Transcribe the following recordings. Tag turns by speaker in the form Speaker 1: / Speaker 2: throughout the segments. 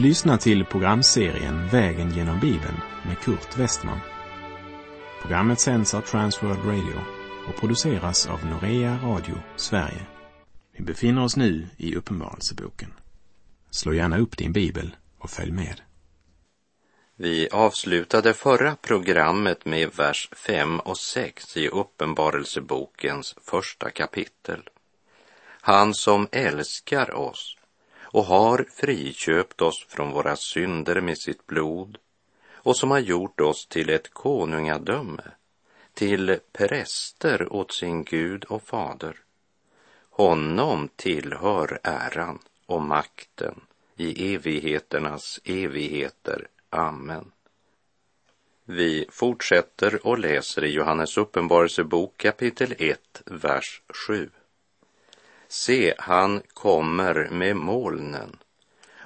Speaker 1: Du lyssnar till programserien Vägen genom Bibeln med Kurt Westman. Programmet sänds av Transworld Radio och produceras av Norea Radio Sverige. Vi befinner oss nu i Uppenbarelseboken. Slå gärna upp din bibel och följ med.
Speaker 2: Vi avslutade förra programmet med vers 5 och 6 i Uppenbarelsebokens första kapitel. Han som älskar oss och har friköpt oss från våra synder med sitt blod och som har gjort oss till ett konungadöme, till präster åt sin Gud och fader. Honom tillhör äran och makten i evigheternas evigheter. Amen. Vi fortsätter och läser i Johannes uppenbarelsebok kapitel 1, vers 7. Se, han kommer med molnen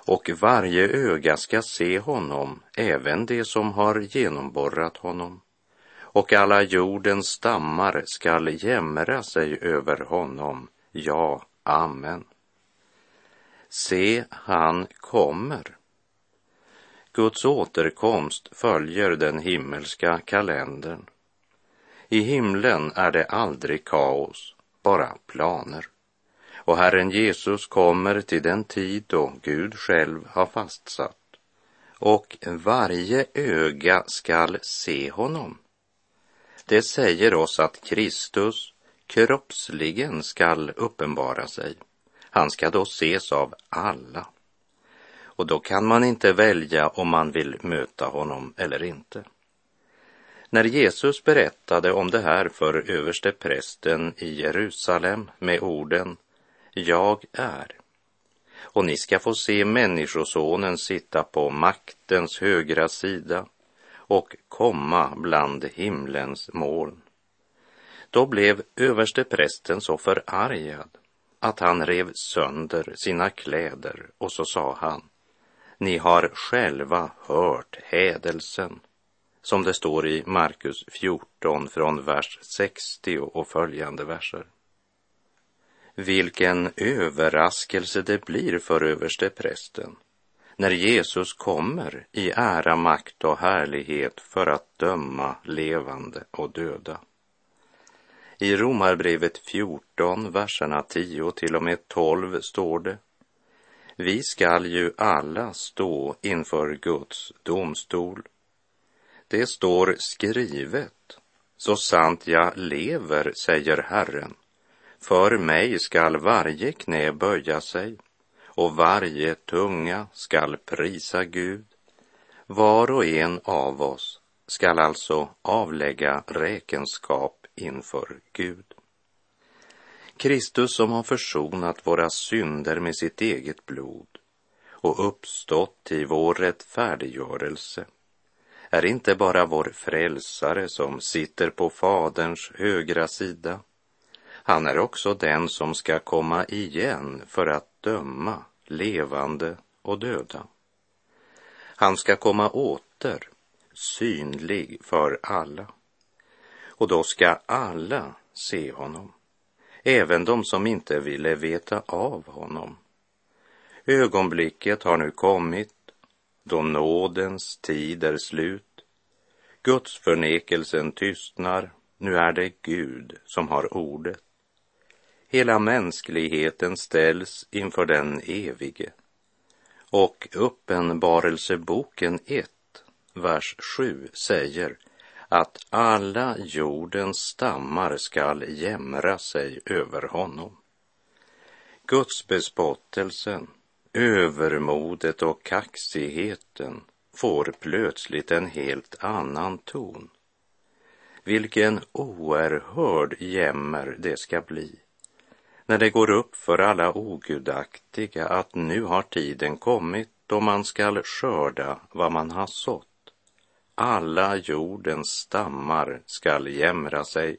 Speaker 2: och varje öga ska se honom, även det som har genomborrat honom. Och alla jordens stammar skall jämra sig över honom. Ja, amen. Se, han kommer. Guds återkomst följer den himmelska kalendern. I himlen är det aldrig kaos, bara planer. Och Herren Jesus kommer till den tid då Gud själv har fastsatt. Och varje öga skall se honom. Det säger oss att Kristus kroppsligen skall uppenbara sig. Han ska då ses av alla. Och då kan man inte välja om man vill möta honom eller inte. När Jesus berättade om det här för översteprästen i Jerusalem med orden jag är. Och ni ska få se Människosonen sitta på maktens högra sida och komma bland himlens moln. Då blev översteprästen så förargad att han rev sönder sina kläder och så sa han, ni har själva hört hädelsen, som det står i Markus 14 från vers 60 och följande verser. Vilken överraskelse det blir för översteprästen när Jesus kommer i ära, makt och härlighet för att döma levande och döda. I Romarbrevet 14, verserna 10 till och med 12 står det Vi skall ju alla stå inför Guds domstol. Det står skrivet, så sant jag lever, säger Herren, för mig skall varje knä böja sig och varje tunga skall prisa Gud. Var och en av oss skall alltså avlägga räkenskap inför Gud. Kristus som har försonat våra synder med sitt eget blod och uppstått i vår rättfärdiggörelse är inte bara vår frälsare som sitter på Faderns högra sida han är också den som ska komma igen för att döma levande och döda. Han ska komma åter, synlig för alla. Och då ska alla se honom, även de som inte ville veta av honom. Ögonblicket har nu kommit då nådens tid är slut. Guds förnekelsen tystnar, nu är det Gud som har ordet. Hela mänskligheten ställs inför den evige. Och Uppenbarelseboken 1, vers 7 säger att alla jordens stammar skall jämra sig över honom. Guds bespottelsen, övermodet och kaxigheten får plötsligt en helt annan ton. Vilken oerhörd jämmer det ska bli när det går upp för alla ogudaktiga att nu har tiden kommit då man skall skörda vad man har sått. Alla jordens stammar skall jämra sig.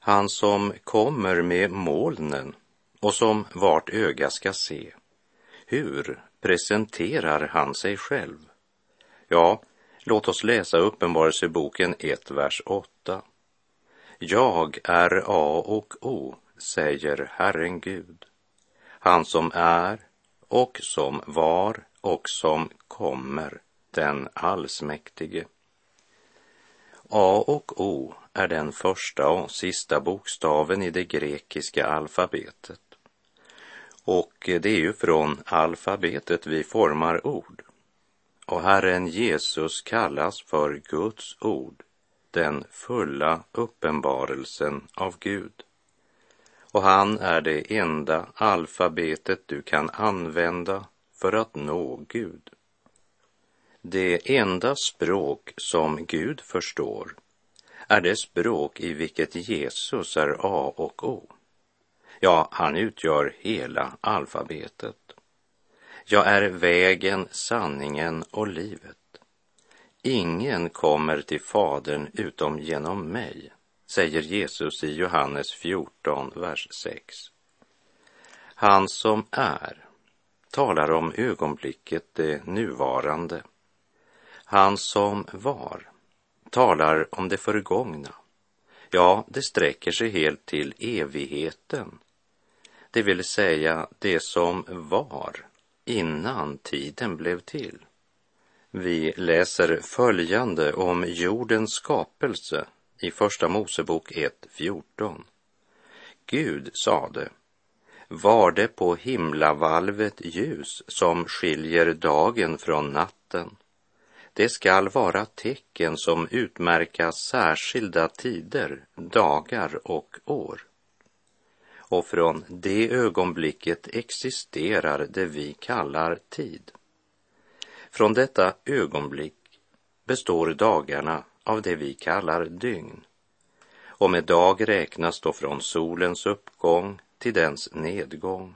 Speaker 2: Han som kommer med molnen och som vart öga ska se. Hur presenterar han sig själv? Ja, låt oss läsa Uppenbarelseboken 1, vers 8. Jag är A och O, säger Herren Gud, han som är och som var och som kommer, den allsmäktige. A och O är den första och sista bokstaven i det grekiska alfabetet. Och det är ju från alfabetet vi formar ord. Och Herren Jesus kallas för Guds ord, den fulla uppenbarelsen av Gud. Och han är det enda alfabetet du kan använda för att nå Gud. Det enda språk som Gud förstår är det språk i vilket Jesus är A och O. Ja, han utgör hela alfabetet. Jag är vägen, sanningen och livet. Ingen kommer till Fadern utom genom mig, säger Jesus i Johannes 14, vers 6. Han som är talar om ögonblicket, det nuvarande. Han som var talar om det förgångna. Ja, det sträcker sig helt till evigheten. Det vill säga det som var innan tiden blev till. Vi läser följande om jordens skapelse i Första Mosebok 1.14. Gud sade, var det på himlavalvet ljus som skiljer dagen från natten. Det skall vara tecken som utmärka särskilda tider, dagar och år. Och från det ögonblicket existerar det vi kallar tid. Från detta ögonblick består dagarna av det vi kallar dygn. Och med dag räknas då från solens uppgång till dens nedgång.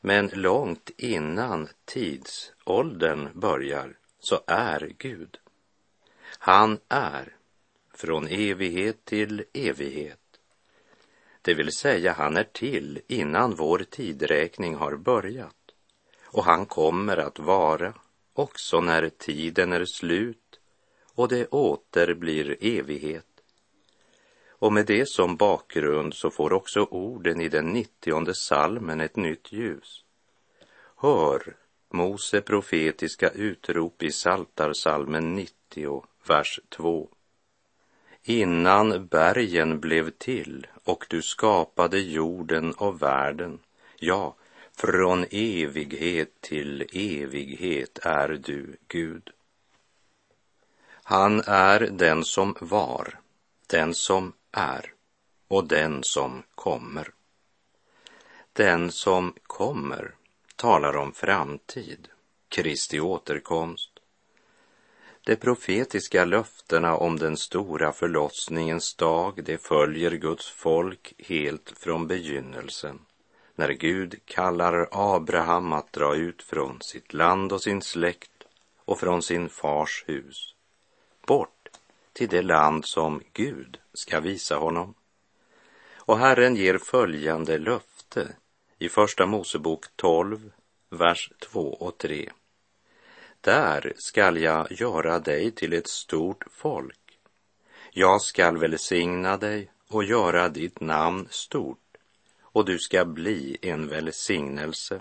Speaker 2: Men långt innan tidsåldern börjar så är Gud. Han är från evighet till evighet. Det vill säga, han är till innan vår tidräkning har börjat. Och han kommer att vara också när tiden är slut och det åter blir evighet. Och med det som bakgrund så får också orden i den nittionde salmen ett nytt ljus. Hör Mose profetiska utrop i Saltarsalmen 90, vers 2. Innan bergen blev till och du skapade jorden och världen, ja, från evighet till evighet är du Gud. Han är den som var, den som är och den som kommer. Den som kommer talar om framtid, Kristi återkomst. De profetiska löftena om den stora förlossningens dag, det följer Guds folk helt från begynnelsen när Gud kallar Abraham att dra ut från sitt land och sin släkt och från sin fars hus, bort till det land som Gud ska visa honom. Och Herren ger följande löfte i Första Mosebok 12, vers 2 och 3. Där skall jag göra dig till ett stort folk. Jag skall välsigna dig och göra ditt namn stort och du ska bli en välsignelse.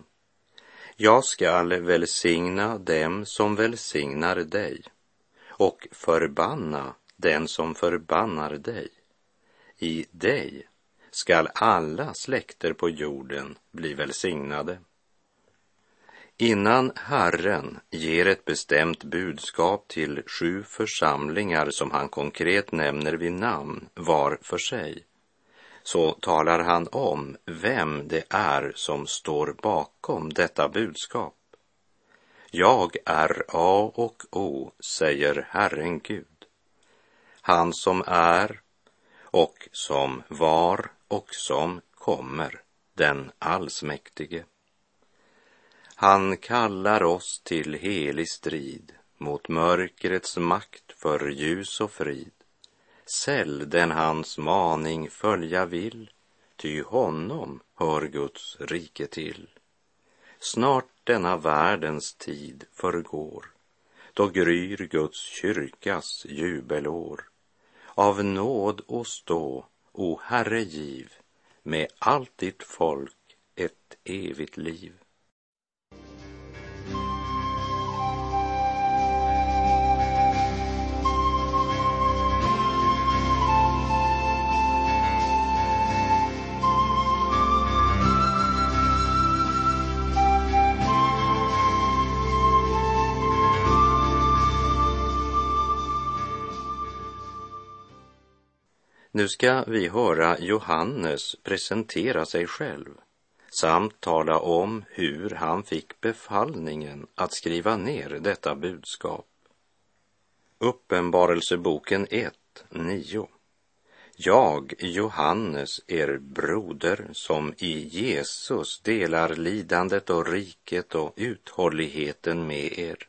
Speaker 2: Jag skall välsigna dem som välsignar dig och förbanna den som förbannar dig. I dig skall alla släkter på jorden bli välsignade. Innan Herren ger ett bestämt budskap till sju församlingar som han konkret nämner vid namn var för sig, så talar han om vem det är som står bakom detta budskap. Jag är A och O, säger Herren Gud. Han som är och som var och som kommer, den allsmäktige. Han kallar oss till helig strid mot mörkrets makt för ljus och frid. Säll den hans maning följa vill, ty honom hör Guds rike till. Snart denna världens tid förgår, då gryr Guds kyrkas jubelår. Av nåd och stå, o Herre giv, med allt ditt folk ett evigt liv. Nu ska vi höra Johannes presentera sig själv samt tala om hur han fick befallningen att skriva ner detta budskap. Uppenbarelseboken 1, 9. Jag, Johannes, er broder, som i Jesus delar lidandet och riket och uthålligheten med er.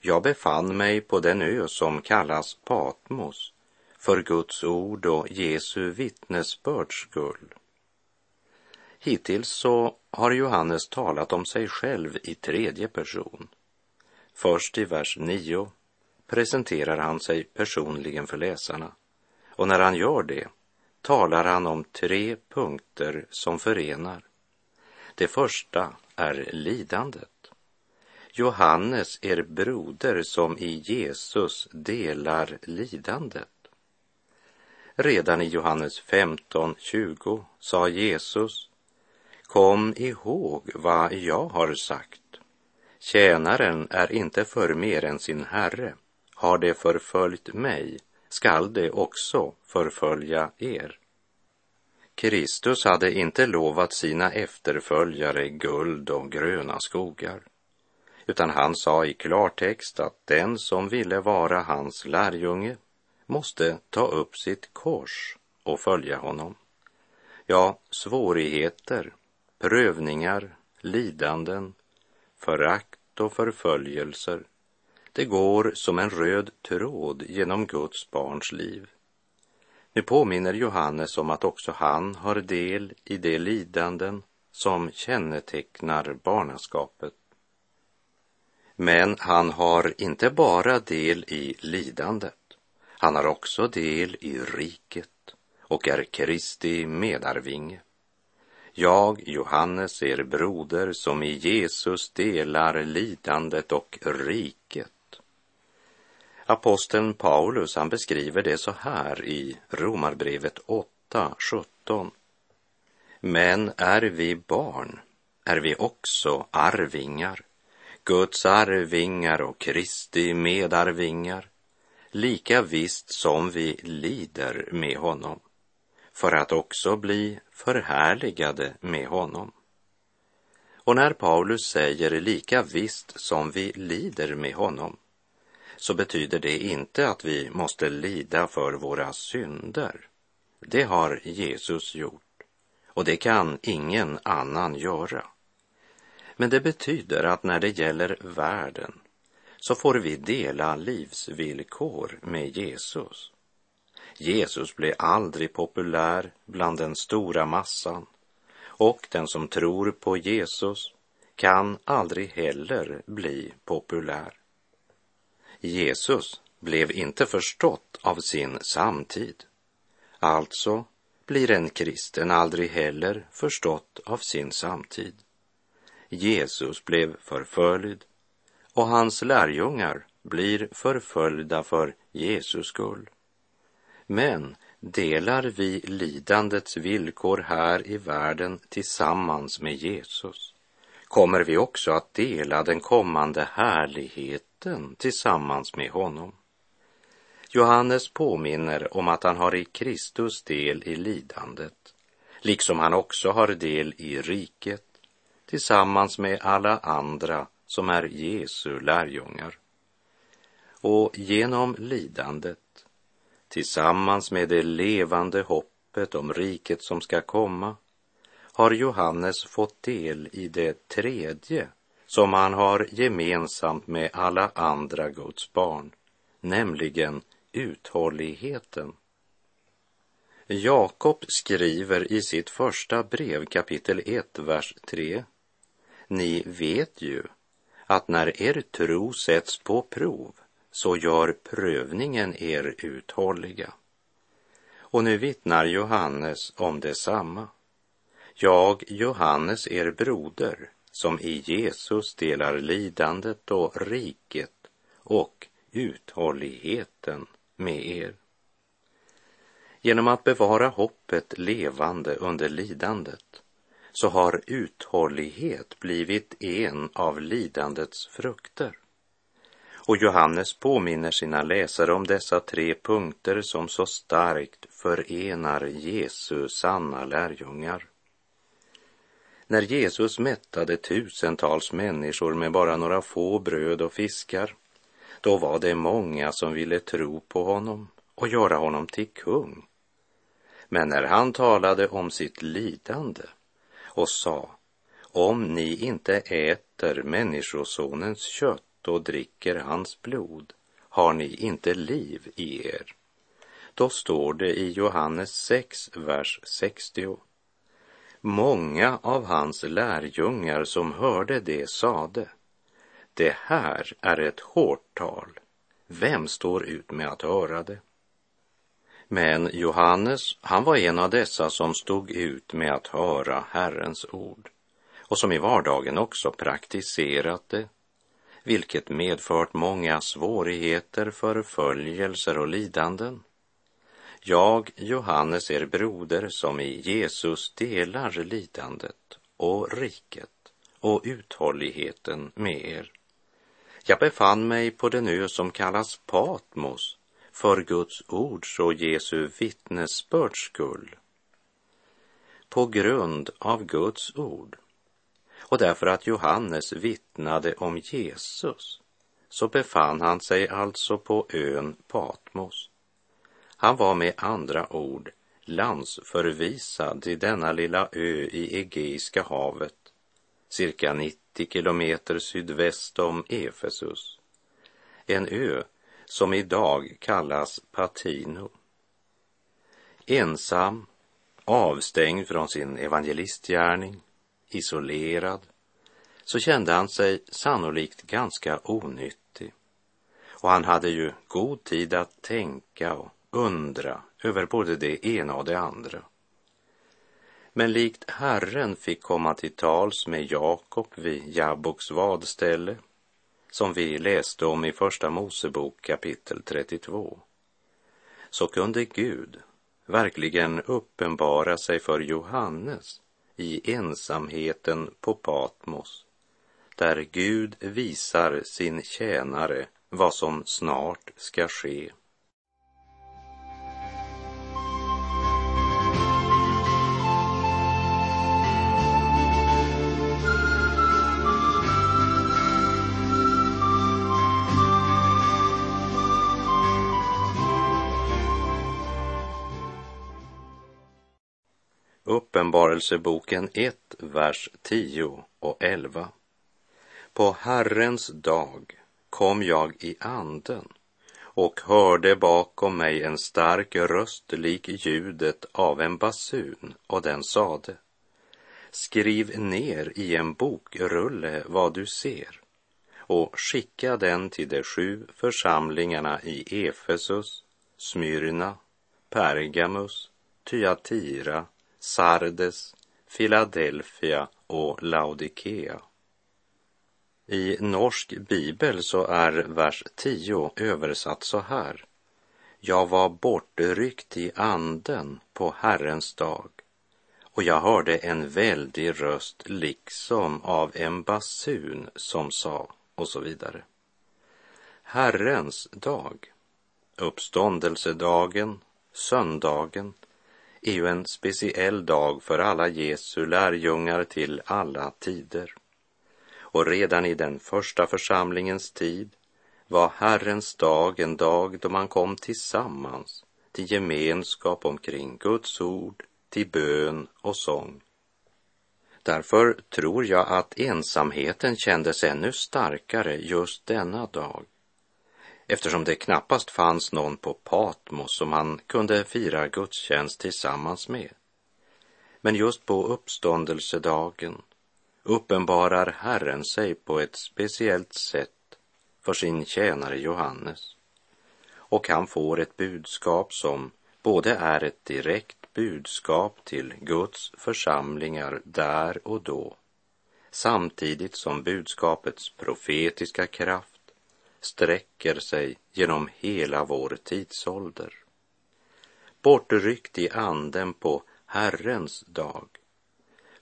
Speaker 2: Jag befann mig på den ö som kallas Patmos för Guds ord och Jesu vittnesbörds skull. Hittills så har Johannes talat om sig själv i tredje person. Först i vers 9 presenterar han sig personligen för läsarna. Och när han gör det talar han om tre punkter som förenar. Det första är lidandet. Johannes, er broder som i Jesus delar lidandet. Redan i Johannes 15.20 sa Jesus Kom ihåg vad jag har sagt. Tjänaren är inte för mer än sin herre. Har det förföljt mig skall det också förfölja er. Kristus hade inte lovat sina efterföljare guld och gröna skogar, utan han sa i klartext att den som ville vara hans lärjunge måste ta upp sitt kors och följa honom. Ja, svårigheter, prövningar, lidanden, förakt och förföljelser det går som en röd tråd genom Guds barns liv. Nu påminner Johannes om att också han har del i de lidanden som kännetecknar barnaskapet. Men han har inte bara del i lidandet. Han har också del i riket och är Kristi medarvinge. Jag, Johannes, er broder, som i Jesus delar lidandet och riket Aposteln Paulus han beskriver det så här i Romarbrevet 8, 17. Men är vi barn är vi också arvingar, Guds arvingar och Kristi medarvingar, lika visst som vi lider med honom, för att också bli förhärligade med honom. Och när Paulus säger lika visst som vi lider med honom, så betyder det inte att vi måste lida för våra synder. Det har Jesus gjort och det kan ingen annan göra. Men det betyder att när det gäller världen så får vi dela livsvillkor med Jesus. Jesus blev aldrig populär bland den stora massan och den som tror på Jesus kan aldrig heller bli populär. Jesus blev inte förstått av sin samtid. Alltså blir en kristen aldrig heller förstått av sin samtid. Jesus blev förföljd och hans lärjungar blir förföljda för Jesus skull. Men delar vi lidandets villkor här i världen tillsammans med Jesus kommer vi också att dela den kommande härligheten tillsammans med honom. Johannes påminner om att han har i Kristus del i lidandet, liksom han också har del i riket tillsammans med alla andra som är Jesu lärjungar. Och genom lidandet, tillsammans med det levande hoppet om riket som ska komma, har Johannes fått del i det tredje som han har gemensamt med alla andra Guds barn, nämligen uthålligheten. Jakob skriver i sitt första brev kapitel 1, vers 3. Ni vet ju att när er tro sätts på prov så gör prövningen er uthålliga. Och nu vittnar Johannes om detsamma. Jag, Johannes, er broder, som i Jesus delar lidandet och riket och uthålligheten med er. Genom att bevara hoppet levande under lidandet så har uthållighet blivit en av lidandets frukter. Och Johannes påminner sina läsare om dessa tre punkter som så starkt förenar Jesu sanna lärjungar. När Jesus mättade tusentals människor med bara några få bröd och fiskar, då var det många som ville tro på honom och göra honom till kung. Men när han talade om sitt lidande och sa, om ni inte äter Människosonens kött och dricker hans blod har ni inte liv i er. Då står det i Johannes 6, vers 60. Många av hans lärjungar som hörde det sade, det här är ett hårt tal. Vem står ut med att höra det? Men Johannes, han var en av dessa som stod ut med att höra Herrens ord och som i vardagen också praktiserat det vilket medfört många svårigheter, förföljelser och lidanden. Jag, Johannes, er broder, som i Jesus delar lidandet och riket och uthålligheten med er. Jag befann mig på den ö som kallas Patmos för Guds ords och Jesu vittnesbörds skull. På grund av Guds ord och därför att Johannes vittnade om Jesus så befann han sig alltså på ön Patmos. Han var med andra ord landsförvisad till denna lilla ö i Egeiska havet, cirka 90 kilometer sydväst om Efesus. En ö som idag kallas Patino. Ensam, avstängd från sin evangelistgärning, isolerad, så kände han sig sannolikt ganska onyttig. Och han hade ju god tid att tänka och undra över både det ena och det andra. Men likt Herren fick komma till tals med Jakob vid Jabboks vadställe, som vi läste om i Första Mosebok kapitel 32, så kunde Gud verkligen uppenbara sig för Johannes i ensamheten på Patmos, där Gud visar sin tjänare vad som snart ska ske. Uppenbarelseboken 1, vers 10 och 11. På Herrens dag kom jag i anden och hörde bakom mig en stark röst lik ljudet av en basun och den sade Skriv ner i en bokrulle vad du ser och skicka den till de sju församlingarna i Efesus, Smyrna, Pergamus, Thyatira, Sardes, Philadelphia och Laodikea. I norsk bibel så är vers 10 översatt så här. Jag var bortryckt i anden på Herrens dag och jag hörde en väldig röst liksom av en basun som sa och så vidare. Herrens dag, uppståndelsedagen, söndagen, är ju en speciell dag för alla Jesu lärjungar till alla tider. Och redan i den första församlingens tid var Herrens dag en dag då man kom tillsammans till gemenskap omkring Guds ord, till bön och sång. Därför tror jag att ensamheten kändes ännu starkare just denna dag eftersom det knappast fanns någon på Patmos som han kunde fira gudstjänst tillsammans med. Men just på uppståndelsedagen uppenbarar Herren sig på ett speciellt sätt för sin tjänare Johannes. Och han får ett budskap som både är ett direkt budskap till Guds församlingar där och då, samtidigt som budskapets profetiska kraft sträcker sig genom hela vår tidsålder. Bortryckt i anden på Herrens dag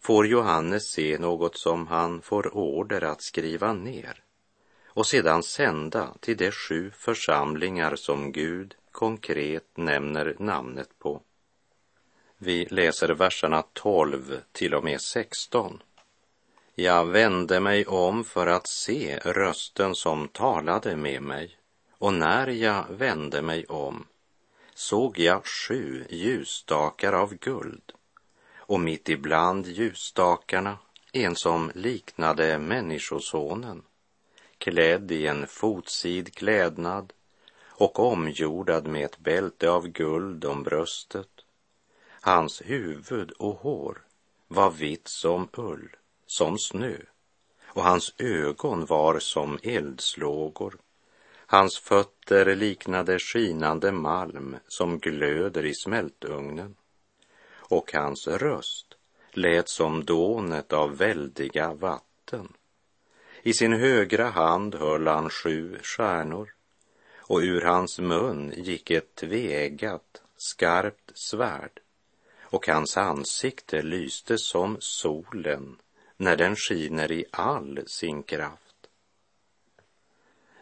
Speaker 2: får Johannes se något som han får order att skriva ner och sedan sända till de sju församlingar som Gud konkret nämner namnet på. Vi läser verserna 12 till och med 16. Jag vände mig om för att se rösten som talade med mig. Och när jag vände mig om såg jag sju ljusstakar av guld. Och mitt ibland ljusstakarna en som liknade Människosonen, klädd i en fotsid klädnad och omgjordad med ett bälte av guld om bröstet. Hans huvud och hår var vitt som ull, som snö, och hans ögon var som eldslågor. Hans fötter liknade skinande malm som glöder i smältugnen. Och hans röst lät som dånet av väldiga vatten. I sin högra hand höll han sju stjärnor. Och ur hans mun gick ett tveeggat, skarpt svärd. Och hans ansikte lyste som solen när den skiner i all sin kraft.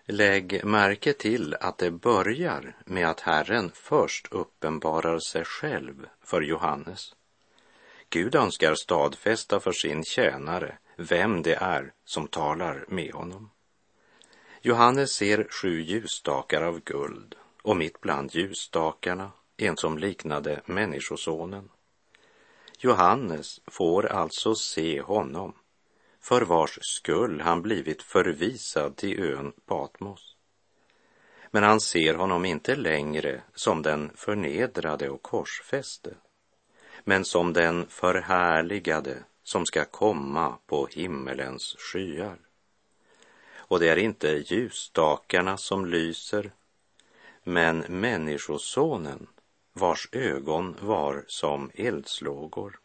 Speaker 2: Lägg märke till att det börjar med att Herren först uppenbarar sig själv för Johannes. Gud önskar stadfästa för sin tjänare vem det är som talar med honom. Johannes ser sju ljusstakar av guld och mitt bland ljusstakarna en som liknade Människosonen. Johannes får alltså se honom för vars skull han blivit förvisad till ön Patmos. Men han ser honom inte längre som den förnedrade och korsfäste, men som den förhärligade som ska komma på himmelens skyar. Och det är inte ljusstakarna som lyser, men Människosonen vars ögon var som eldslågor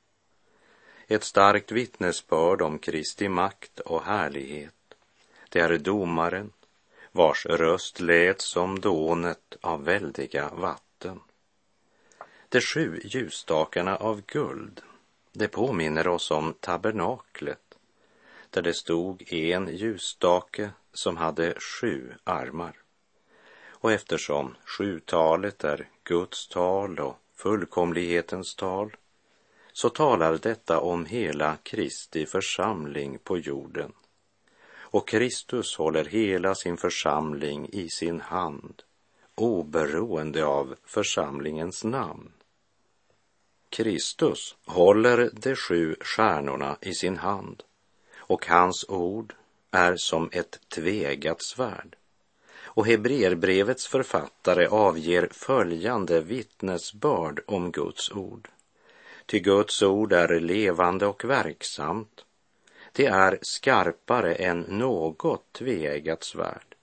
Speaker 2: ett starkt vittnesbörd om Kristi makt och härlighet. Det är domaren vars röst lät som dånet av väldiga vatten. De sju ljusstakarna av guld, det påminner oss om tabernaklet där det stod en ljusstake som hade sju armar. Och eftersom sjutalet är Guds tal och fullkomlighetens tal så talar detta om hela Kristi församling på jorden. Och Kristus håller hela sin församling i sin hand, oberoende av församlingens namn. Kristus håller de sju stjärnorna i sin hand och hans ord är som ett tvegat svärd. Och Hebreerbrevets författare avger följande vittnesbörd om Guds ord. Ty Guds ord är levande och verksamt. Det är skarpare än något tveeggat svärd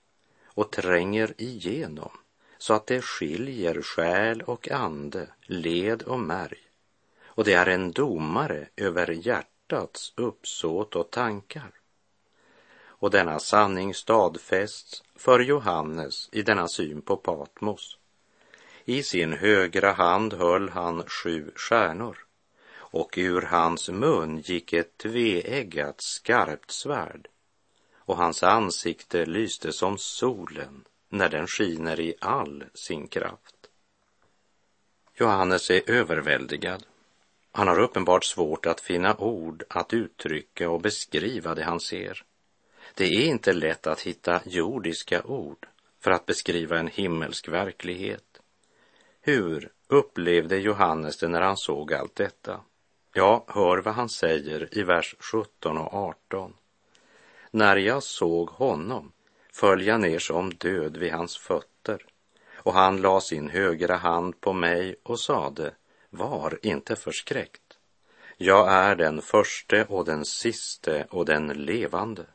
Speaker 2: och tränger igenom så att det skiljer själ och ande, led och märg. Och det är en domare över hjärtats uppsåt och tankar. Och denna sanning stadfästs för Johannes i denna syn på Patmos. I sin högra hand höll han sju stjärnor och ur hans mun gick ett tveeggat skarpt svärd och hans ansikte lyste som solen när den skiner i all sin kraft. Johannes är överväldigad. Han har uppenbart svårt att finna ord att uttrycka och beskriva det han ser. Det är inte lätt att hitta jordiska ord för att beskriva en himmelsk verklighet. Hur upplevde Johannes det när han såg allt detta? Ja, hör vad han säger i vers 17 och 18. När jag såg honom föll jag ner som död vid hans fötter och han la sin högra hand på mig och sade, var inte förskräckt. Jag är den förste och den siste och den levande.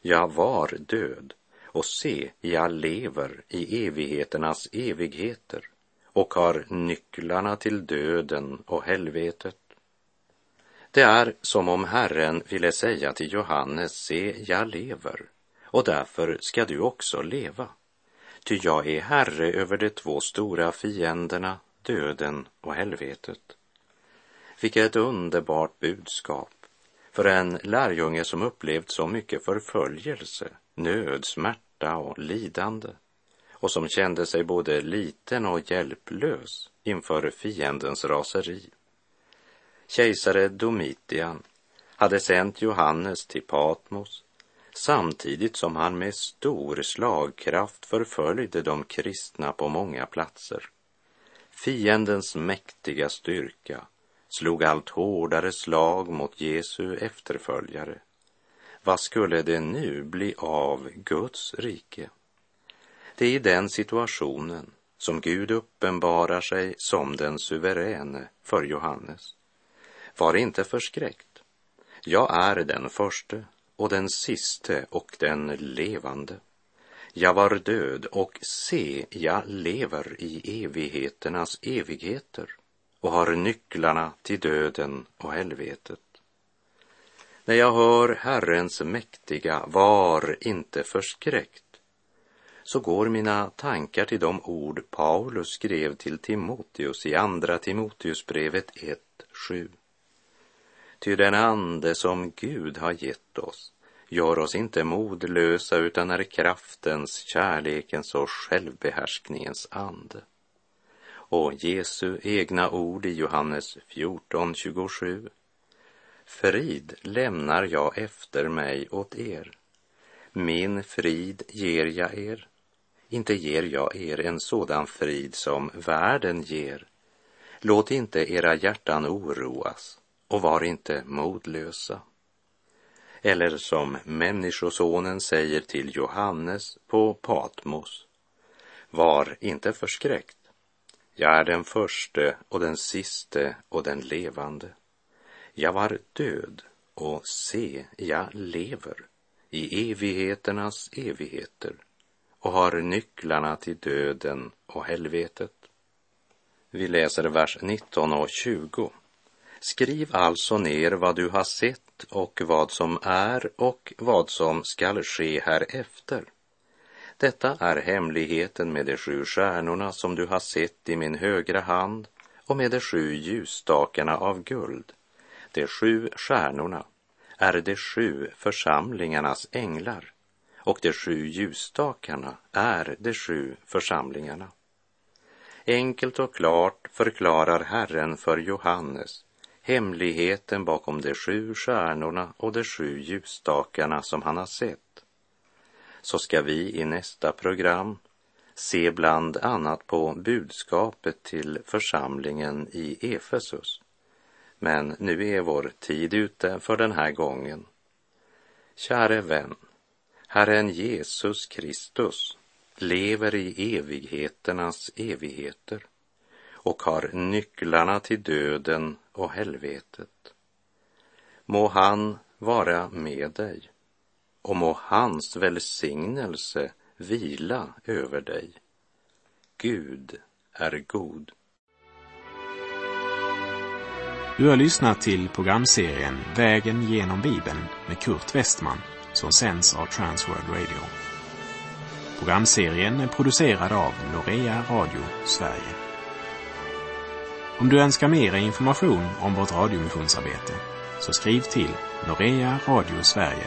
Speaker 2: Jag var död och se, jag lever i evigheternas evigheter och har nycklarna till döden och helvetet. Det är som om Herren ville säga till Johannes, se, jag lever och därför ska du också leva. Ty jag är herre över de två stora fienderna, döden och helvetet. Vilket underbart budskap för en lärjunge som upplevt så mycket förföljelse, nöd, smärta och lidande och som kände sig både liten och hjälplös inför fiendens raseri. Kejsare Domitian hade sänt Johannes till Patmos samtidigt som han med stor slagkraft förföljde de kristna på många platser. Fiendens mäktiga styrka slog allt hårdare slag mot Jesu efterföljare. Vad skulle det nu bli av Guds rike? Det är i den situationen som Gud uppenbarar sig som den suveräne för Johannes. Var inte förskräckt. Jag är den förste och den siste och den levande. Jag var död och se, jag lever i evigheternas evigheter och har nycklarna till döden och helvetet. När jag hör Herrens mäktiga, var inte förskräckt, så går mina tankar till de ord Paulus skrev till Timoteus i Andra Timoteusbrevet 1.7. Ty den ande som Gud har gett oss gör oss inte modlösa utan är kraftens, kärlekens och självbehärskningens ande. Och Jesu egna ord i Johannes 14.27. Frid lämnar jag efter mig åt er. Min frid ger jag er. Inte ger jag er en sådan frid som världen ger. Låt inte era hjärtan oroas och var inte modlösa. Eller som Människosonen säger till Johannes på Patmos. Var inte förskräckt. Jag är den förste och den siste och den levande. Jag var död och se, jag lever i evigheternas evigheter och har nycklarna till döden och helvetet. Vi läser vers 19 och 20. Skriv alltså ner vad du har sett och vad som är och vad som skall ske härefter. Detta är hemligheten med de sju stjärnorna som du har sett i min högra hand och med de sju ljusstakarna av guld. De sju stjärnorna är de sju församlingarnas änglar och de sju ljusstakarna är de sju församlingarna. Enkelt och klart förklarar Herren för Johannes hemligheten bakom de sju stjärnorna och de sju ljusstakarna som han har sett. Så ska vi i nästa program se bland annat på budskapet till församlingen i Efesus. Men nu är vår tid ute för den här gången. Käre vän, Herren Jesus Kristus lever i evigheternas evigheter och har nycklarna till döden och helvetet. Må han vara med dig och må hans välsignelse vila över dig. Gud är god.
Speaker 1: Du har lyssnat till programserien Vägen genom Bibeln med Kurt Westman som sänds av Transworld Radio. Programserien är producerad av Norea Radio Sverige. Om du önskar mer information om vårt radiomissionsarbete så skriv till Norea Radio Sverige,